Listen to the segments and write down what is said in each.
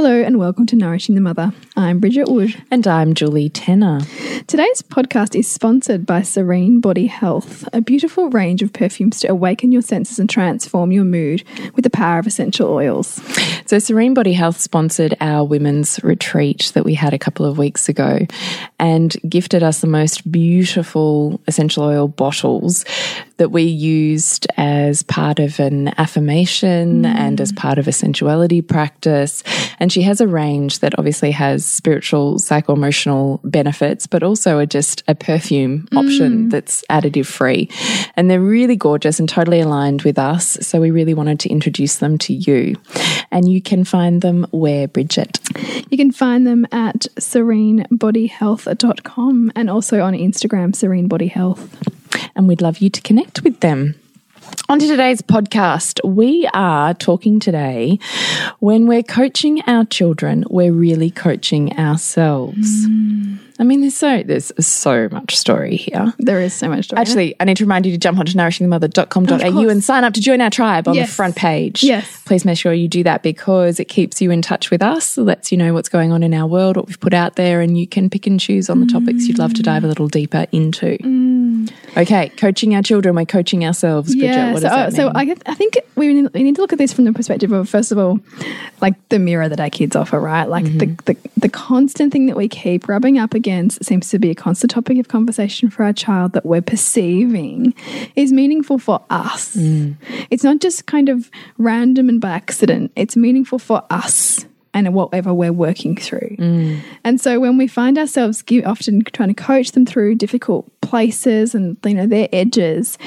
Hello and welcome to Nourishing the Mother. I'm Bridget Wood. And I'm Julie Tenner. Today's podcast is sponsored by Serene Body Health, a beautiful range of perfumes to awaken your senses and transform your mood with the power of essential oils. So, Serene Body Health sponsored our women's retreat that we had a couple of weeks ago and gifted us the most beautiful essential oil bottles that we used as part of an affirmation mm. and as part of a sensuality practice. And she has a range that obviously has spiritual, psycho emotional benefits, but also are just a perfume mm. option that's additive free. And they're really gorgeous and totally aligned with us. So we really wanted to introduce them to you. And you can find them where, Bridget? You can find them at serenebodyhealth.com and also on Instagram, Serene Body Health and we'd love you to connect with them. On to today's podcast. We are talking today when we're coaching our children, we're really coaching ourselves. Mm. I mean, there's so there's so much story here. There is so much story. Actually, I need to remind you to jump onto nourishingthemother.com.au and sign up to join our tribe on yes. the front page. Yes. Please make sure you do that because it keeps you in touch with us, lets you know what's going on in our world, what we've put out there, and you can pick and choose on the topics you'd love to dive a little deeper into. Mm. Okay, coaching our children, we're coaching ourselves, Bridget. Yeah, what does so, that so I, I think we need, we need to look at this from the perspective of, first of all, like the mirror that our kids offer, right? Like mm -hmm. the, the, the constant thing that we keep rubbing up against against seems to be a constant topic of conversation for our child that we're perceiving is meaningful for us. Mm. It's not just kind of random and by accident, it's meaningful for us and whatever we're working through. Mm. And so when we find ourselves often trying to coach them through difficult places and you know their edges,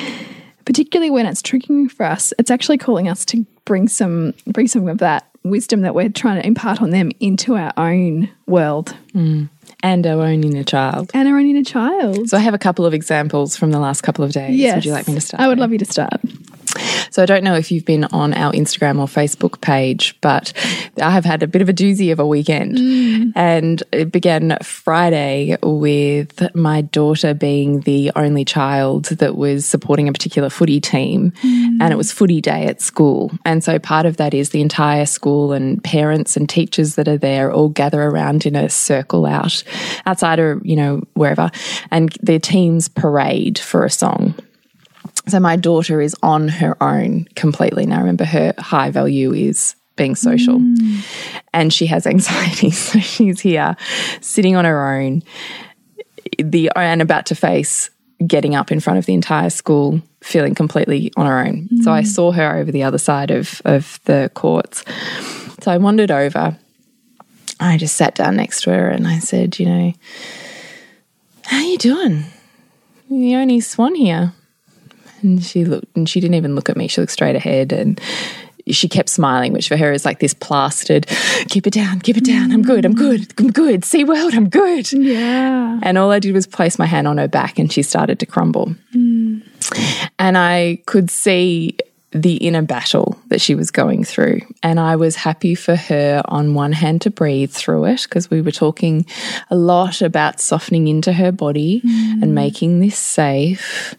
particularly when it's triggering for us, it's actually calling us to bring some bring some of that wisdom that we're trying to impart on them into our own world. Mm and our own inner child. And our own inner child. So I have a couple of examples from the last couple of days. Yes. Would you like me to start? I would love you to start. So I don't know if you've been on our Instagram or Facebook page, but I have had a bit of a doozy of a weekend. Mm. And it began Friday with my daughter being the only child that was supporting a particular footy team. Mm. And it was footy day at school. And so part of that is the entire school and parents and teachers that are there all gather around in a circle out outside or, you know, wherever. And their teams parade for a song. So my daughter is on her own completely. Now remember her high value is being social mm. and she has anxiety. So she's here sitting on her own, the and about to face getting up in front of the entire school, feeling completely on her own. Mm. So I mm. saw her over the other side of, of the courts. So I wandered over. I just sat down next to her and I said, you know, how you doing? You're the only swan here. And she looked, and she didn't even look at me. She looked straight ahead and she kept smiling, which for her is like this plastered, keep it down, keep it down. I'm good, I'm good, I'm good. See world, I'm good. Yeah. And all I did was place my hand on her back and she started to crumble. Mm. And I could see the inner battle that she was going through. And I was happy for her, on one hand, to breathe through it because we were talking a lot about softening into her body mm. and making this safe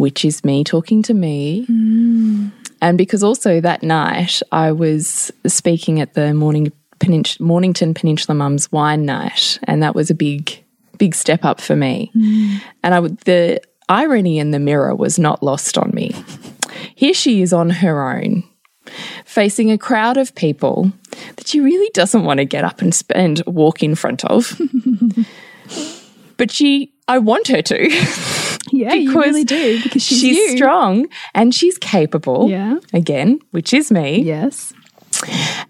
which is me talking to me. Mm. And because also that night I was speaking at the Morning Mornington Peninsula Mums Wine Night, and that was a big, big step up for me. Mm. And I would the irony in the mirror was not lost on me. Here she is on her own, facing a crowd of people that she really doesn't want to get up and spend walk in front of. but she, I want her to. Yeah, because you really do because she's, she's strong and she's capable. Yeah. Again, which is me. Yes.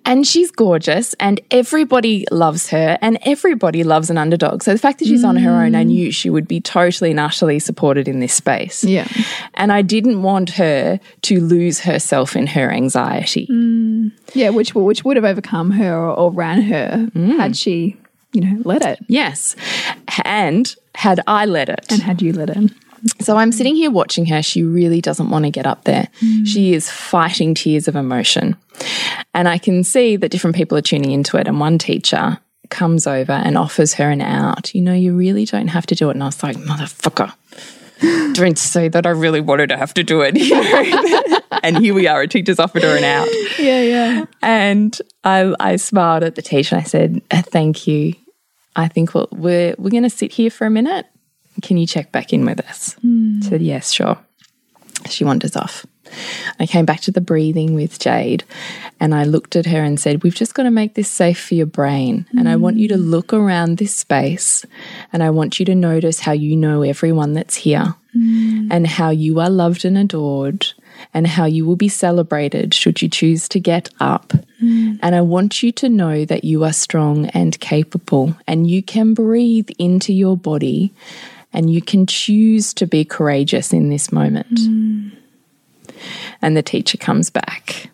And she's gorgeous, and everybody loves her, and everybody loves an underdog. So the fact that she's mm. on her own, I knew she would be totally and utterly supported in this space. Yeah. And I didn't want her to lose herself in her anxiety. Mm. Yeah, which which would have overcome her or, or ran her mm. had she, you know, let it. Yes. And had I let it. And had you let it. So I'm sitting here watching her. She really doesn't want to get up there. She is fighting tears of emotion. And I can see that different people are tuning into it. And one teacher comes over and offers her an out. You know, you really don't have to do it. And I was like, motherfucker. Don't say that I really wanted to have to do it. You know? and here we are, a teacher's offered her an out. Yeah, yeah. And I, I smiled at the teacher. I said, "Uh, "Thank you. I think we'll, we're we're going to sit here for a minute. Can you check back in with us?" Hmm. Said, "Yes, sure." She wanders off. I came back to the breathing with Jade, and I looked at her and said, "We've just got to make this safe for your brain, and I want you to hmm. look around this space, and I want you to notice how you know everyone that's here, hmm. and how you are loved and adored." And how you will be celebrated should you choose to get up. And I want you to know that you are strong and capable, and you can breathe into your body, and you can choose to be courageous in this moment. And the teacher comes back.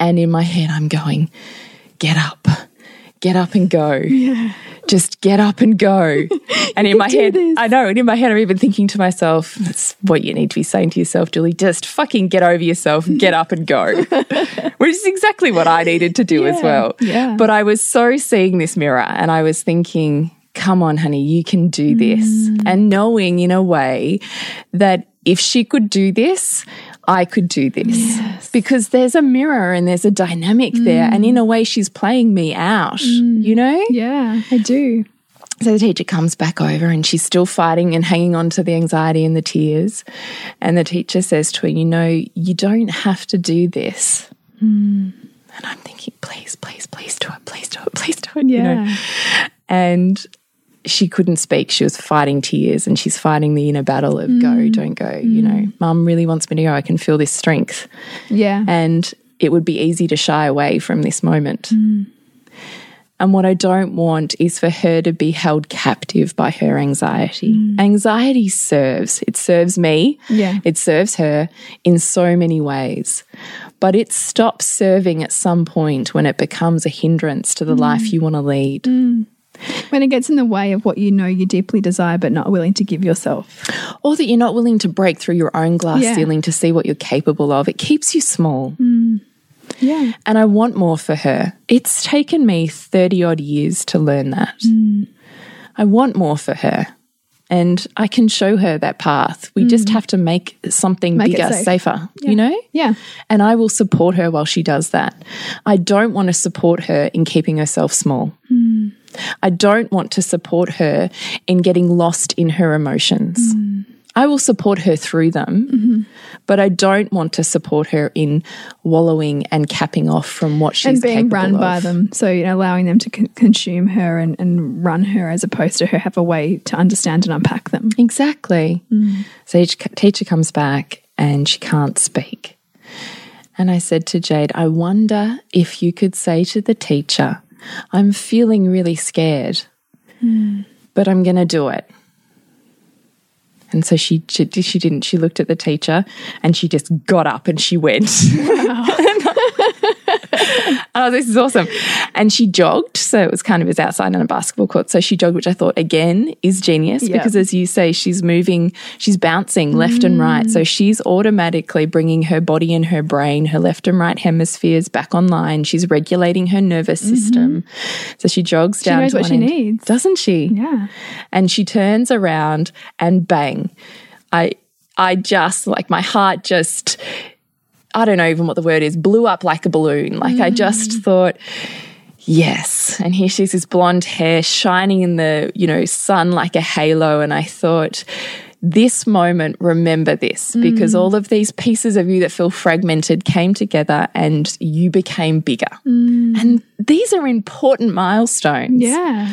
And in my head, I'm going, get up, get up and go. Yeah. Just get up and go. And in my head, this. I know, and in my head, I'm even thinking to myself, that's what you need to be saying to yourself, Julie. Just fucking get over yourself, get up and go. Which is exactly what I needed to do as well. yeah. But I was so seeing this mirror and I was thinking, come on, honey, you can do this. Mm. And knowing in a way that if she could do this, I could do this. Because there's a mirror and there's a dynamic there. And in Mm. a way, she's playing me out, you know? Yeah, I do. So the teacher comes back over and she's still fighting and hanging on to the anxiety and the tears. And the teacher says to her, You know, you don't have to do this. Hmm. And I'm thinking, Please, please, please do it. Please do it. Please do it. You know? Yeah. And she couldn't speak. She was fighting tears and she's fighting the inner battle of Hmm. go, mm. don't go. You know, mm. mum really wants me to go. I can feel this strength. Yeah. And it would be easy to shy away from this moment. Mm. And what I don't want is for her to be held captive by her anxiety. Anxiety serves, it serves me, Yeah. it serves her in so many ways. But it stops serving at some point when it becomes a hindrance to the life you want to lead. When it gets in the way of what you know you deeply desire but not willing to give yourself. Or that you're not willing to break through your own glass Yeah. ceiling to see what you're capable of. It keeps you small. Mm. Yeah. And I want more for her. It's taken me 30 odd years to learn that. Mm. I want more for her. And I can show her that path. We just mm. have to make something Make bigger, safe. safer, you know? Yeah. And I will support her while she does that. I don't want to support her in keeping herself small. I don't want to support her in getting lost in her emotions. I will support her through them, but I don't want to support her in wallowing and capping off from what she's and being run of. by them. So, you know, allowing them to con consume her and, and run her as opposed to her have a way to understand and unpack them. Exactly. So each teacher comes back and she can't speak. And I said to Jade, I wonder if you could say to the teacher, I'm feeling really scared, but I'm going to do it. And so she, she she didn't. She looked at the teacher and she just got up and she went. oh, this is awesome. And she jogged. So it was kind of as outside on a basketball court. So she jogged, which I thought again is genius Yeah. because as you say, she's moving, she's bouncing left and right. So mm. she's automatically bringing her body and her brain, her left and right hemispheres back online. She's regulating her nervous mm-hmm. system. So she jogs down knows to what one she end. needs. Doesn't she? Yeah. and she turns around and bang i i just like my heart just i don't know even what the word is blew up like a balloon like i just mm. thought yes and here she's this blonde hair shining in the you know sun like a halo and i thought this moment, remember this because mm. all of these pieces of you that feel fragmented came together and you became bigger. Mm. And these are important milestones. Yeah.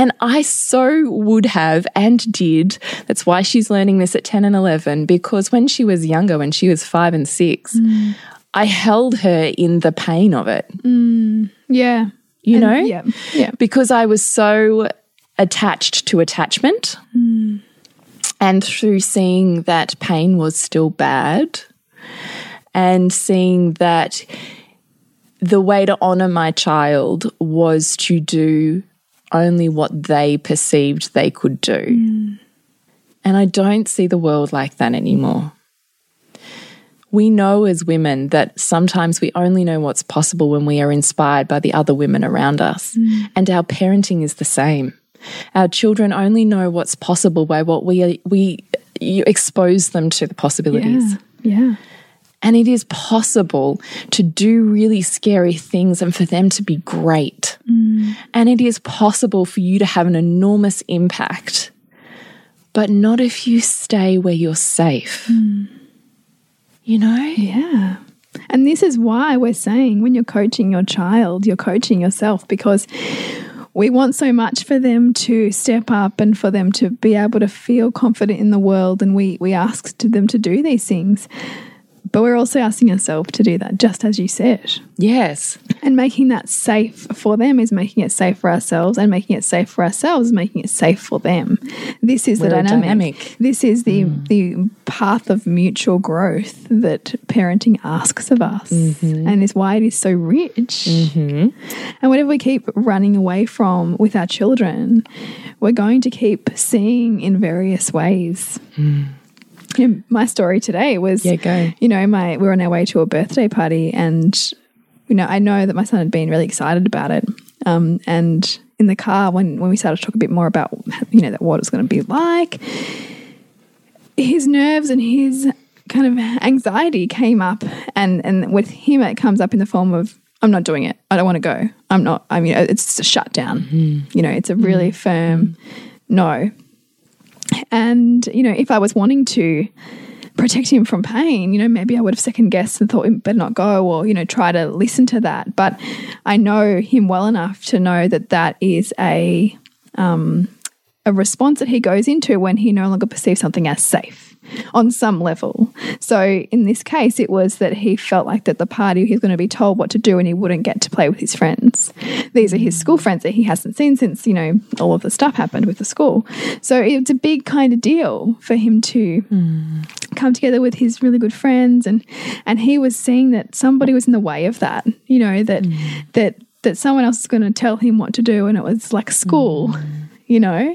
And I so would have and did. That's why she's learning this at 10 and 11, because when she was younger, when she was five and six, I held her in the pain of it, mm, Yeah. you And- know? Yeah. Yeah. Because I was so attached to attachment. Mm. And through seeing that pain was still bad and seeing that the way to honor my child was to do only what they perceived they could do. Hmm. And I don't see the world like that anymore. We know as women that sometimes we only know what's possible when we are inspired by the other women around us. Hmm. And our parenting is the same. Our children only know what's possible by what we we you expose them to the possibilities. Yeah. Yeah. And it is possible to do really scary things and for them to be great. Mm. And it is possible for you to have an enormous impact, but not if you stay where you're safe. Mm. You know? Yeah. And this is why we're saying when you're coaching your child, you're coaching yourself because we want so much for them to step up and for them to be able to feel confident in the world. And we, we ask to them to do these things. But we're also asking ourselves to do that, just as you said. Yes. And making that safe for them is making it safe for ourselves, and making it safe for ourselves is making it safe for them. This is the We're a dynamic. dynamic. This is the mm. the path of mutual growth that parenting asks of us, mm-hmm. and is why it is so rich. Mm-hmm. And whatever we keep running away from with our children, we're going to keep seeing in various ways. Mm. My story today was, Yeah, go. you know, my we were on our way to a birthday party, and you know, I know that my son had been really excited about it. Um, and in the car, when when we started to talk a bit more about, you know, that what it's going to be like, his nerves and his kind of anxiety came up, and and with him, it comes up in the form of. I'm not doing it. I don't want to go. I'm not. I mean, it's just a shutdown. You know, it's a really firm no. And, you know, if I was wanting to protect him from pain, you know, maybe I would have second guessed and thought better not go or, you know, try to listen to that. But I know him well enough to know that that is a, um, a response that he goes into when he no longer perceives something as safe on some level. So in this case, it was that he felt like that the party he was going to be told what to do and he wouldn't get to play with his friends. These are his school mm. friends that he hasn't seen since, you know, all of the stuff happened with the school. So it's a big kind of deal for him to mm. come together with his really good friends and and he was seeing that somebody was in the way of that, you know, that mm. that that someone else is going to tell him what to do and it was like school you know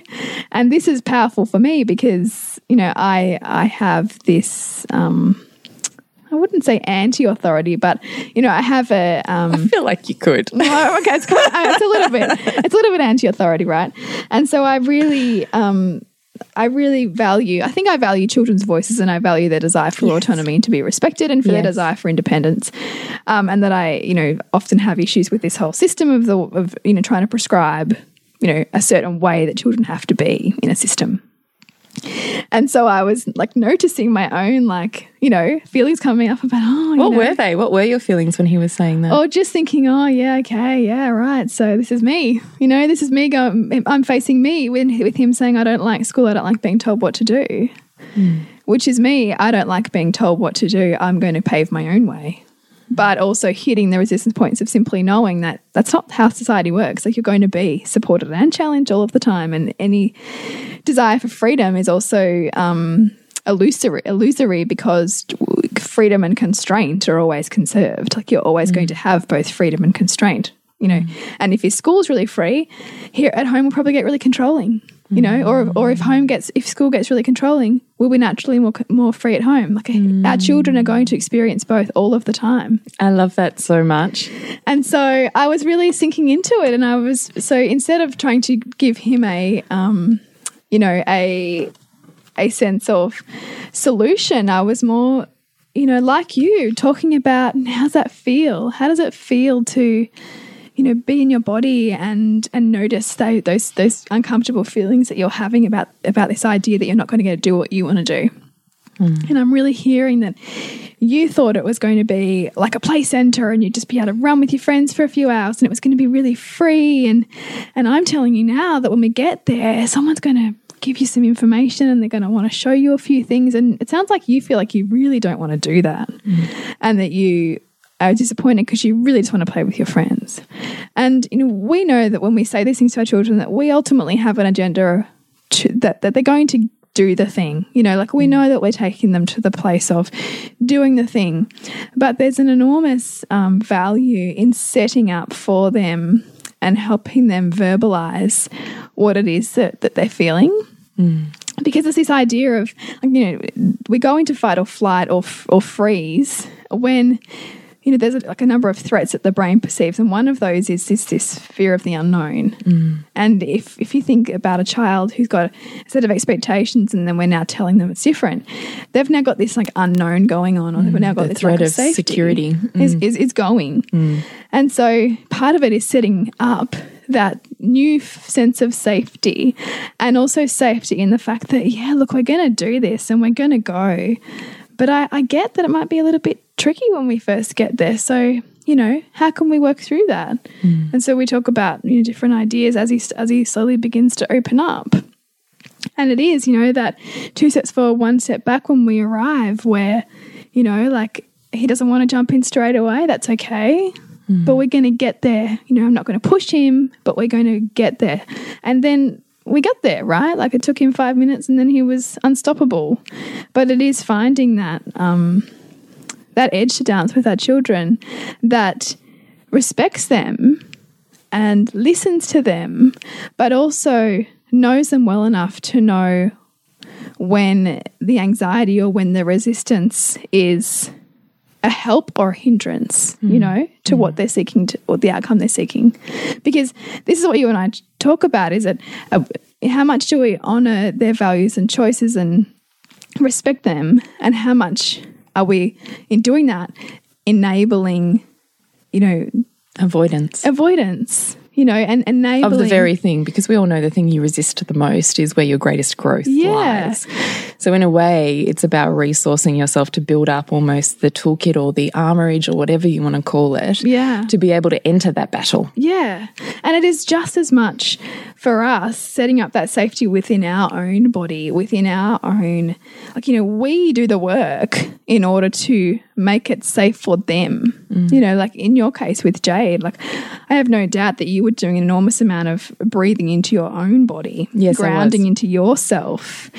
and this is powerful for me because you know i i have this um i wouldn't say anti-authority but you know i have a um I feel like you could. no, okay, it's, kind of, it's a little bit, it's a little bit anti-authority, right? And so I really, um, I really value. I think I value children's voices, and I value their desire for autonomy and to be respected, and for their desire for independence. Um, and that I, you know, often have issues with this whole system of the of you know trying to prescribe, you know, a certain way that children have to be in a system. And so I was like noticing my own like you know feelings coming up about oh you What know, were they? What were your feelings when he was saying that? or just thinking, oh yeah, okay, yeah, right. So this is me. You know, this is me going. I'm facing me with with him saying, I don't like school. I don't like being told what to do. Hmm. Which is me. I don't like being told what to do. I'm going to pave my own way. But also hitting the resistance points of simply knowing that that's not how society works. Like you're going to be supported and challenged all of the time, and any desire for freedom is also um, illusory, illusory because freedom and constraint are always conserved. Like you're always going to have both freedom and constraint, you know. And if your school's really free, here at home we'll probably get really controlling, you know. Or or if home gets if school gets really controlling, we'll be naturally more more free at home. Like our children are going to experience both all of the time. I love that so much. And so I was really sinking into it, and I was so instead of trying to give him a, um, you know, a a sense of solution, I was more, you know, like you talking about how's that feel? How does it feel to, you know, be in your body and and notice tho- those those uncomfortable feelings that you're having about about this idea that you're not going to get to do what you want to do. Hmm. And I'm really hearing that you thought it was going to be like a play center and you'd just be able to run with your friends for a few hours and it was going to be really free. And and I'm telling you now that when we get there someone's going to give you some information and they're going to want to show you a few things. And it sounds like you feel like you really don't want to do that hmm. and that you are disappointed because you really just want to play with your friends. And you know we know that when we say these things to our children that we ultimately have an agenda to, that that they're going to do the thing. You know, like we know that we're taking them to the place of doing the thing, but there's an enormous um, value in setting up for them and helping them verbalize what it is that, that they're feeling. because it's this idea of you know we go into fight or flight or or freeze when you know there's like a number of threats that the brain perceives and one of those is this this fear of the unknown mm. and if if you think about a child who's got a set of expectations and then we're now telling them it's different they've now got this like unknown going on or they've now got the this threat of, of safety security mm. is, is, is going Mm. and so part of it is setting up that new sense of safety and also safety in the fact that, yeah, look, we're going to do this and we're going to go. But I, I get that it might be a little bit tricky when we first get there. So, you know, how can we work through that? Hmm. And so we talk about you know different ideas as he as he slowly begins to open up. And it is, you know, that two steps forward, one step back when we arrive, where, you know, like he doesn't want to jump in straight away. That's okay. Hmm. But we're going to get there. You know, I'm not going to push him, but we're going to get there. And then we got there, right? Like it took him five minutes and then he was unstoppable. But it is finding that um, that edge to dance with our children that respects them and listens to them, but also knows them well enough to know when the anxiety or when the resistance is a help or a hindrance, you know, to what they're seeking to, or the outcome they're seeking. Because this is what you and I talk about is that uh, how much do we honor their values and choices and respect them, and how much are we, in doing that, enabling, you know, avoidance avoidance, you know, and enabling of the very thing because we all know the thing you resist the most is where your greatest growth Yeah. lies. So in a way, it's about resourcing yourself to build up almost the toolkit or the armorage or whatever you want to call it. Yeah. To be able to enter that battle. Yeah. And it is just as much for us setting up that safety within our own body, within our own, like, you know, we do the work in order to make it safe for them. Mm. You know, like in your case with Jade, like, I have no doubt that you were doing an enormous amount of breathing into your own body, Yes, grounding into yourself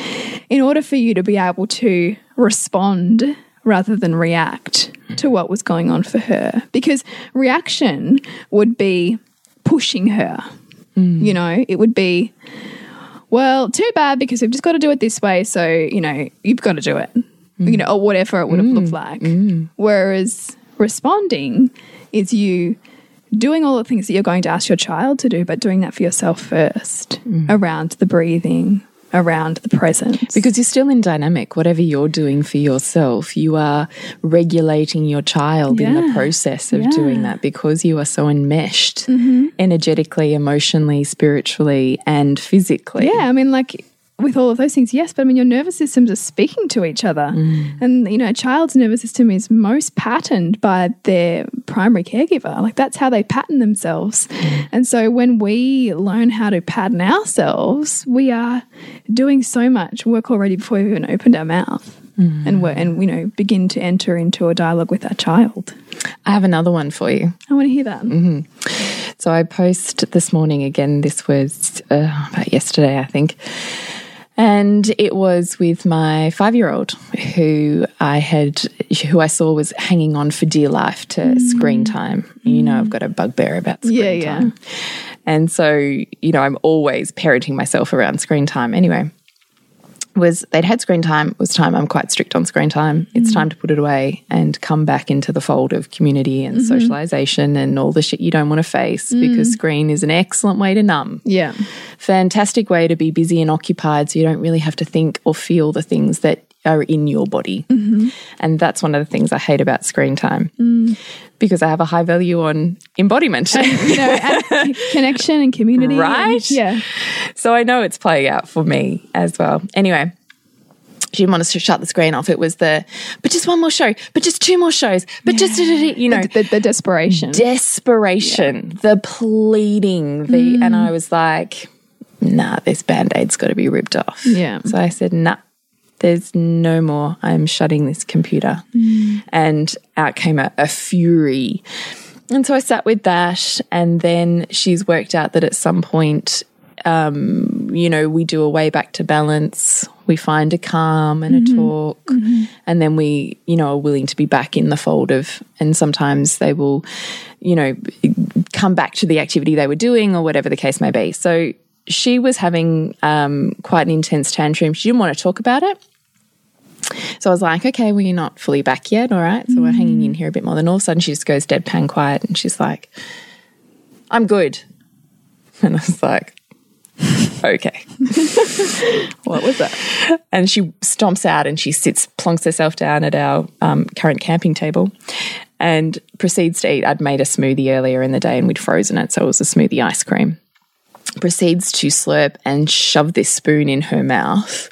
in order for you to be able to respond rather than react to mm-hmm. what was going on for her. Because reaction would be pushing her. Mm. You know, it would be, well, too bad because we've just got to do it this way. So, you know, you've got to do it, mm. you know, or whatever it would have looked mm. like. Whereas responding is you doing all the things that you're going to ask your child to do, but doing that for yourself first around the breathing, around the present. Because you're still in dynamic, whatever you're doing for yourself, you are regulating your child in the process of Yeah. doing that because you are so enmeshed Mm-hmm. energetically, emotionally, spiritually, and physically. Yeah, I mean, like with all of those things, yes, but I mean, your nervous systems are speaking to each other. Mm. And, you know, a child's nervous system is most patterned by their primary caregiver. Like, that's how they pattern themselves. Mm. And so when we learn how to pattern ourselves, we are doing so much work already before we've even opened our mouth. Mm. And, we're, and, you know, begin to enter into a dialogue with our child. I have another one for you. I want to hear that. Mm-hmm. So I post this morning again. This was uh, about yesterday, I think. And it was with my five year old who I had, who I saw was hanging on for dear life to screen mm. time. You know, I've got a bugbear about screen Yeah, yeah. time. And so, you know, I'm always parenting myself around screen time. Anyway, was they'd had screen time, it was time I'm quite strict on screen time. It's mm. time to put it away and come back into the fold of community and mm-hmm. socialization and all the shit you don't want to face mm. because screen is an excellent way to numb. Yeah. Fantastic way to be busy and occupied so you don't really have to think or feel the things that are in your body. Mm-hmm. And that's one of the things I hate about screen time mm. because I have a high value on embodiment. You know, and connection and community. and- Right? yeah. So I know it's playing out for me as well. Anyway, she didn't want us to shut the screen off. It was the, but just one more show, but just two more shows, but just, you know, The, the desperation. desperation, the pleading, the, and mm. I was like, nah, this band aid's got to be ripped off. Yeah. So I said, nah. There's no more. I'm shutting this computer. Mm. And out came a, a fury. And so I sat with that. And then she's worked out that at some point, um, you know, we do a way back to balance. We find a calm and a mm-hmm. talk. Mm-hmm. And then we, you know, are willing to be back in the fold of, and sometimes they will, you know, come back to the activity they were doing or whatever the case may be. So she was having um, quite an intense tantrum. She didn't want to talk about it. So I was like, okay, well, you're not fully back yet. All right. So we're hanging in here a bit more. Then all of a sudden she just goes deadpan quiet and she's like, I'm good. And I was like, okay. What was that? And she stomps out and she sits, plonks herself down at our um, current camping table and proceeds to eat. I'd made a smoothie earlier in the day and we'd frozen it. So it was a smoothie ice cream. Proceeds to slurp and shove this spoon in her mouth.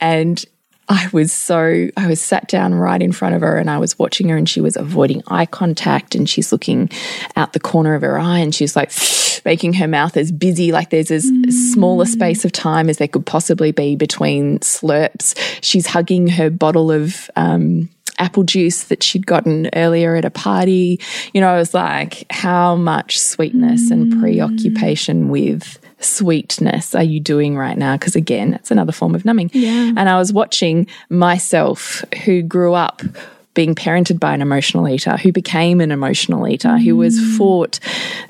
And I was so, I was sat down right in front of her and I was watching her and she was avoiding eye contact and she's looking out the corner of her eye and she's like making her mouth as busy, like there's as small a space of time as there could possibly be between slurps. She's hugging her bottle of, um, apple juice that she'd gotten earlier at a party. You know, I was like, how much sweetness and mm. preoccupation with sweetness are you doing right now? Because again, it's another form of numbing. Yeah. And I was watching myself who grew up being parented by an emotional eater, who became an emotional eater, who was mm. fought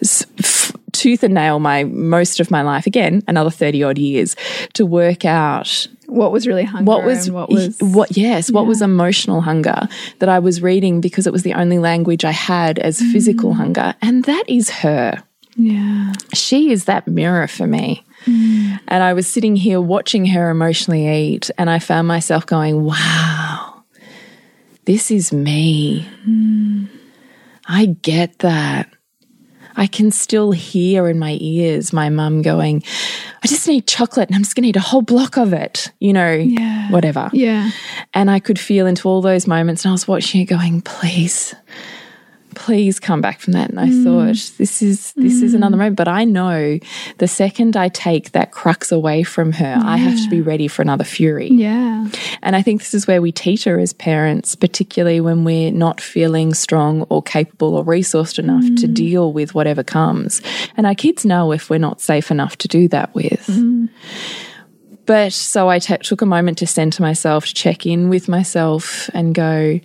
s- f- tooth and nail my most of my life, again, another 30 odd years, to work out What was really hunger? what was what was what yes what was emotional hunger that i was reading because it was the only language i had as mm. physical hunger. And that is her. Yeah. She is that mirror for me. Mm. And i was sitting here watching her emotionally eat and i found myself going wow this is me. Mm. I get that I can still hear in my ears my mum going, I just need chocolate and I'm just going to eat a whole block of it, you know, Yeah. whatever. yeah And I could feel into all those moments, and I was watching it going, please, please come back from that. And I Mm. thought, this is this is mm. another moment. But I know the second I take that crux away from her, I have to be ready for another fury. yeah And I think this is where we teeter as parents, particularly when we're not feeling strong or capable or resourced enough to mm. deal with whatever comes. And our kids know if we're not safe enough to do that with. Mm. But so I took a moment to center myself, to check in with myself and go,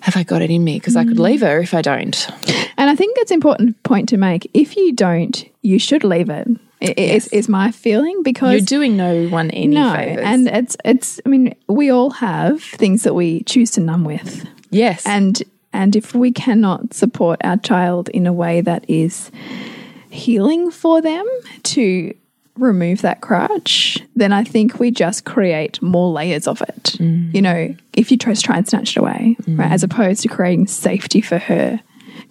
have I got it in me? Because I could hmm. leave her if I don't. And I think it's an important point to make. If you don't, you should leave it. I- Is, is my feeling because You're doing no one any no, favors. and it's it's. I mean, we all have things that we choose to numb with, yes. and and if we cannot support our child in a way that is healing for them to remove that crutch, then I think we just create more layers of it. Mm. You know, if you just try and snatch it away, right, mm. as opposed to creating safety for her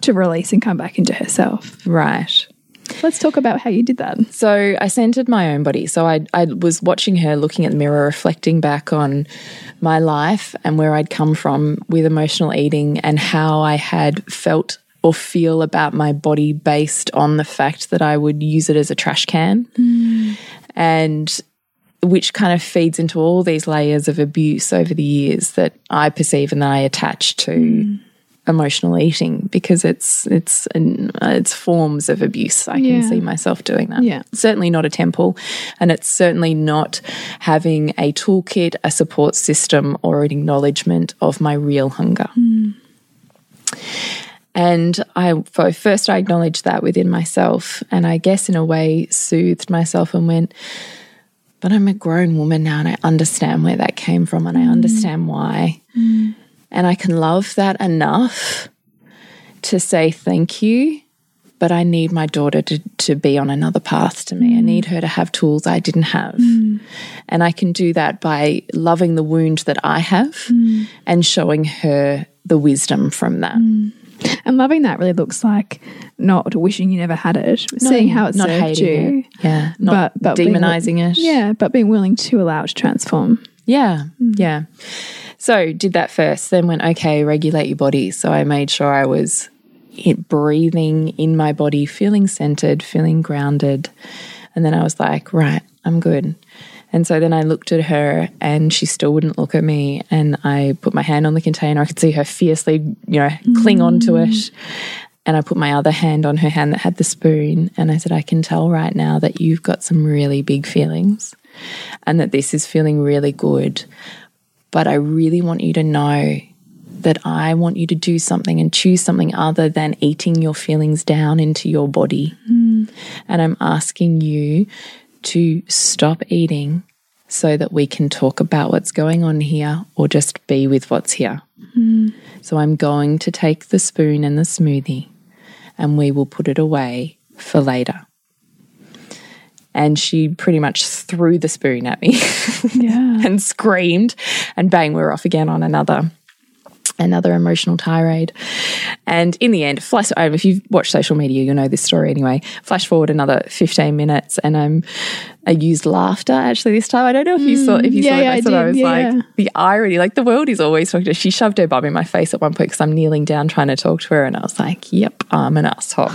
to release and come back into herself. right. Let's talk about how you did that. So I centered my own body. So I, I was watching her, looking at the mirror, reflecting back on my life and where I'd come from with emotional eating and how I had felt or feel about my body based on the fact that I would use it as a trash can. And which kind of feeds into all these layers of abuse over the years that I perceive and that I attach to emotional eating because it's it's an, it's forms of abuse. I can see myself doing that. Yeah. certainly not a temple, and it's certainly not having a toolkit, a support system, or an acknowledgement of my real hunger. And I first I acknowledged that within myself, and I guess in a way soothed myself and went, but I'm a grown woman now, and I understand where that came from, and I mm. understand why, mm. and I can love that enough to say thank you. But I need my daughter to, to be on another path to me. I mm. need her to have tools I didn't have. And I can do that by loving the wound that I have and showing her the wisdom from that. And loving that really looks like not wishing you never had it, seeing how it not served you. it. Yeah. Not But- but demonizing it. Yeah, but being willing to allow it to transform. Yeah. Mm. Yeah. So did that first, then went, okay, regulate your body. So I made sure I was breathing in my body, feeling centered, feeling grounded. And then I was like, right, I'm good. And so then I looked at her and she still wouldn't look at me. And I put my hand on the container. I could see her fiercely, you know, cling onto it. And I put my other hand on her hand that had the spoon. And I said, I can tell right now that you've got some really big feelings and that this is feeling really good. But I really want you to know that I want you to do something and choose something other than eating your feelings down into your body. Hmm. And I'm asking you to stop eating so that we can talk about what's going on here or just be with what's here. Hmm. So I'm going to take the spoon and the smoothie and we will put it away for later. And she pretty much threw the spoon at me Yeah. and screamed, and bang, we're off again on another another emotional tirade. And in the end, flash um, if you've watched social media, you'll know this story anyway. Flash forward another 15 minutes and I'm I used laughter actually this time. I don't know if you saw if you yeah, saw mm, it. yeah, I I thought I was Yeah, like the irony, like the world is always talking to She shoved her bum in my face at one point because I'm kneeling down trying to talk to her and I was like, Yep, I'm an asshole.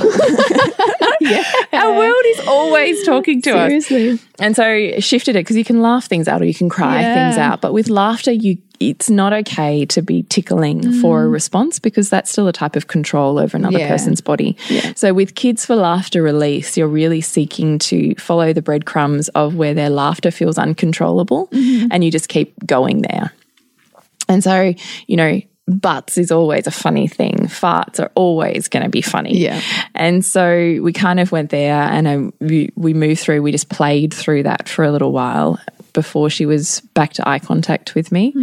yeah. Our world is always talking to us. And so shifted it because you can laugh things out or you can cry things out. But with laughter, you it's not okay to be tickling for a response because that's still a type of control over another Yeah. person's body. So with kids for laughter release, you're really seeking to follow the breadcrumbs of where their laughter feels uncontrollable and you just keep going there. And so, you know, butts is always a funny thing. Farts are always going to be funny. Yeah. And so we kind of went there and um, we, we moved through, we just played through that for a little while before she was back to eye contact with me.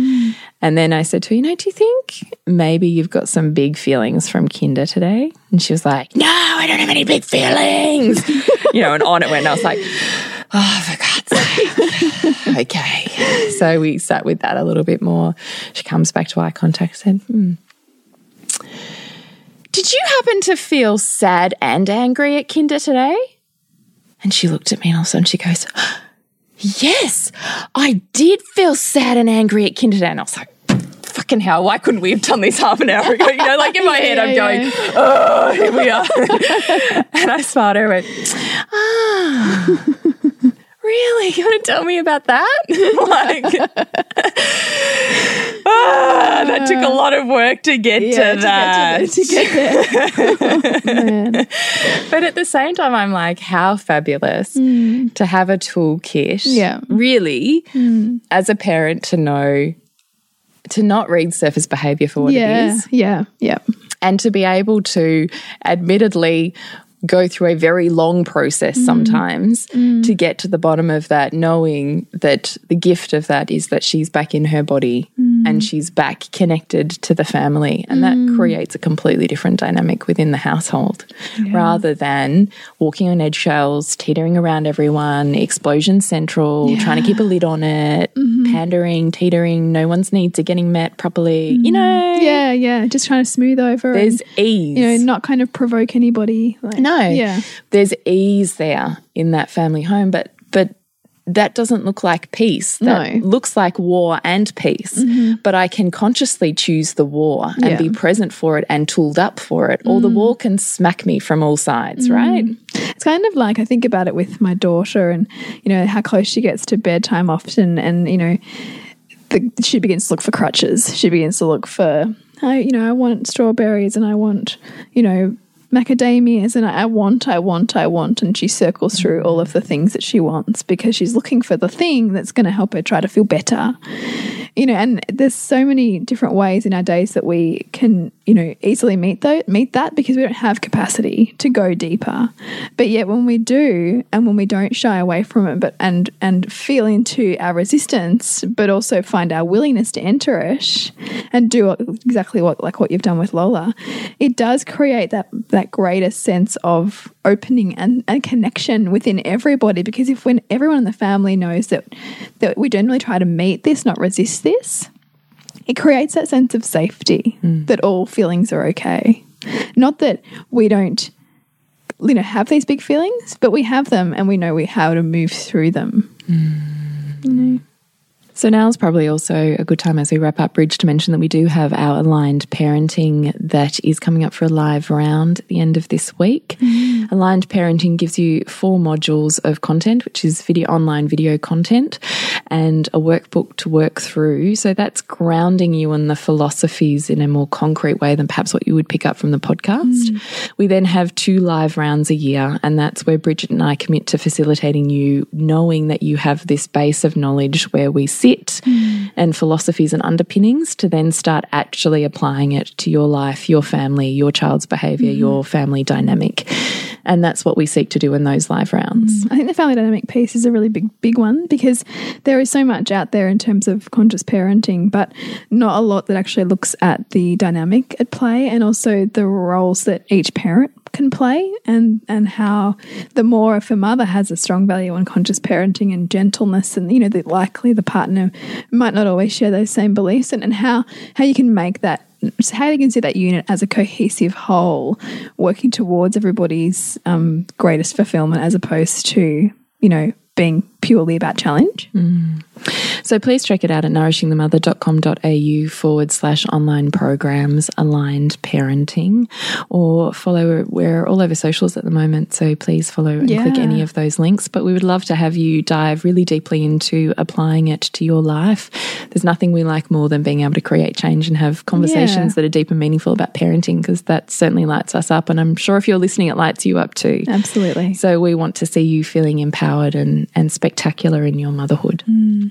And then I said to her, you know, do you think maybe you've got some big feelings from kinder today? And she was like, no, I don't have any big feelings. you know, and on it went. And I was like, oh, for God's sake. okay. So we sat with that a little bit more. She comes back to eye contact, said, hmm. Did you happen to feel sad and angry at Kinder today? And she looked at me and all of a sudden she goes, Yes, I did feel sad and angry at kindergarten. I was like, Fucking hell, why couldn't we have done this half an hour ago? You know, like in my head, I'm going, yeah. Oh, here we are. and I smiled and went, Ah, really? You want to tell me about that? like, ah, that took a uh, lot of work to get Yeah, to that. To get to, to get there. Oh, man. But at the same time, I'm like, how fabulous mm. to have a toolkit. Yeah. Really, mm. as a parent, to know to not read surface behavior for what it Yeah. is Yeah. Yeah. and to be able to admittedly go through a very long process mm. sometimes mm. to get to the bottom of that knowing that the gift of that is that she's back in her body mm. and she's back connected to the family. And that creates a completely different dynamic within the household rather than walking on eggshells teetering around everyone explosion central trying to keep a lid on it mm-hmm. Mm-hmm. pandering teetering no one's needs are getting met properly you mm-hmm. know Yeah. Yeah. Just trying to smooth over. there's and, ease you know, not kind of provoke anybody. Like, no. Yeah. There's ease there in that family home, but but that doesn't look like peace. That No. Looks like war and peace. Mm-hmm. But I can consciously choose the war and Yeah. be present for it and tooled up for it. Or the mm. war can smack me from all sides, mm. right? It's kind of like I think about it with my daughter and, you know, how close she gets to bedtime often. And, you know, the, she begins to look for crutches. She begins to look for, I, you know, I want strawberries and I want, you know, macadamias and I want, I want, I want. And she circles through all of the things that she wants because she's looking for the thing that's going to help her try to feel better. You know, and there's so many different ways in our days that we can, you know, easily meet though meet that because we don't have capacity to go deeper. But yet when we do and when we don't shy away from it but and and feel into our resistance, but also find our willingness to enter it and do exactly what like what you've done with Lola, it does create that that greater sense of opening and, and connection within everybody because if when everyone in the family knows that that we generally try to meet this, not resist this, it creates that sense of safety mm. that all feelings are okay. Not that we don't you know have these big feelings, but we have them and we know we how to move through them. Mm. So now is probably also a good time as we wrap up, Bridge, to mention that we do have our aligned parenting that is coming up for a live round at the end of this week. Mm-hmm. Aligned parenting gives you four modules of content, which is video online video content and a workbook to work through. So that's grounding you in the philosophies in a more concrete way than perhaps what you would pick up from the podcast. Mm. We then have two live rounds a year, and that's where Bridget and I commit to facilitating you knowing that you have this base of knowledge where we sit and philosophies and underpinnings to then start actually applying it to your life, your family, your child's behavior, mm-hmm. your family dynamic. And that's what we seek to do in those live rounds. Mm. I think the family dynamic piece is a really big, big one because there is so much out there in terms of conscious parenting, but not a lot that actually looks at the dynamic at play and also the roles that each parent can play and and how the more if a mother has a strong value on conscious parenting and gentleness and you know that likely the partner might not always share those same beliefs and, and how how you can make that how you can see that unit as a cohesive whole working towards everybody's um, greatest fulfillment as opposed to you know being purely about challenge. Mm. So please check it out at nourishingthemother.com.au forward slash online programs aligned parenting or follow we're all over socials at the moment so please follow and yeah. click any of those links but we would love to have you dive really deeply into applying it to your life there's nothing we like more than being able to create change and have conversations yeah. that are deep and meaningful about parenting because that certainly lights us up and I'm sure if you're listening it lights you up too absolutely so we want to see you feeling empowered and and spectacular in your motherhood mm.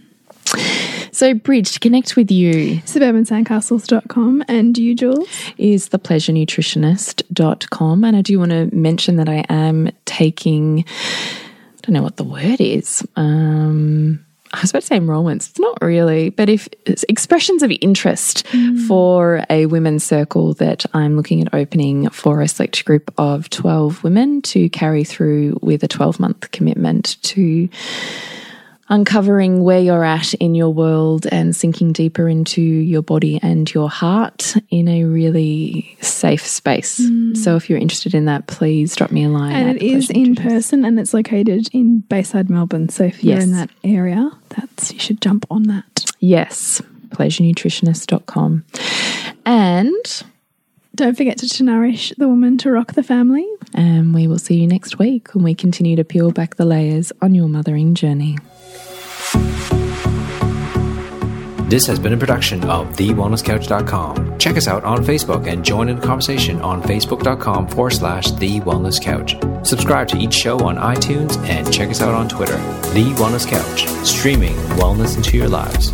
So, Bridge, to connect with you, suburbansandcastles.com and you, Jules, is thepleasurenutritionist.com. And I do want to mention that I am taking, I don't know what the word is. Um, I was about to say enrollments. It's not really, but if expressions of interest mm. for a women's circle that I'm looking at opening for a select group of 12 women to carry through with a 12 month commitment to uncovering where you're at in your world and sinking deeper into your body and your heart in a really safe space. Mm. So if you're interested in that, please drop me a line. And it is in person and it's located in Bayside, Melbourne. So if you're yes. in that area, that's you should jump on that. Yes, pleasurenutritionist.com. And don't forget to, to nourish the woman to rock the family. And we will see you next week when we continue to peel back the layers on your mothering journey. This has been a production of TheWellnessCouch.com. Check us out on Facebook and join in the conversation on Facebook.com forward slash The Wellness Couch. Subscribe to each show on iTunes and check us out on Twitter. The Wellness Couch, streaming wellness into your lives.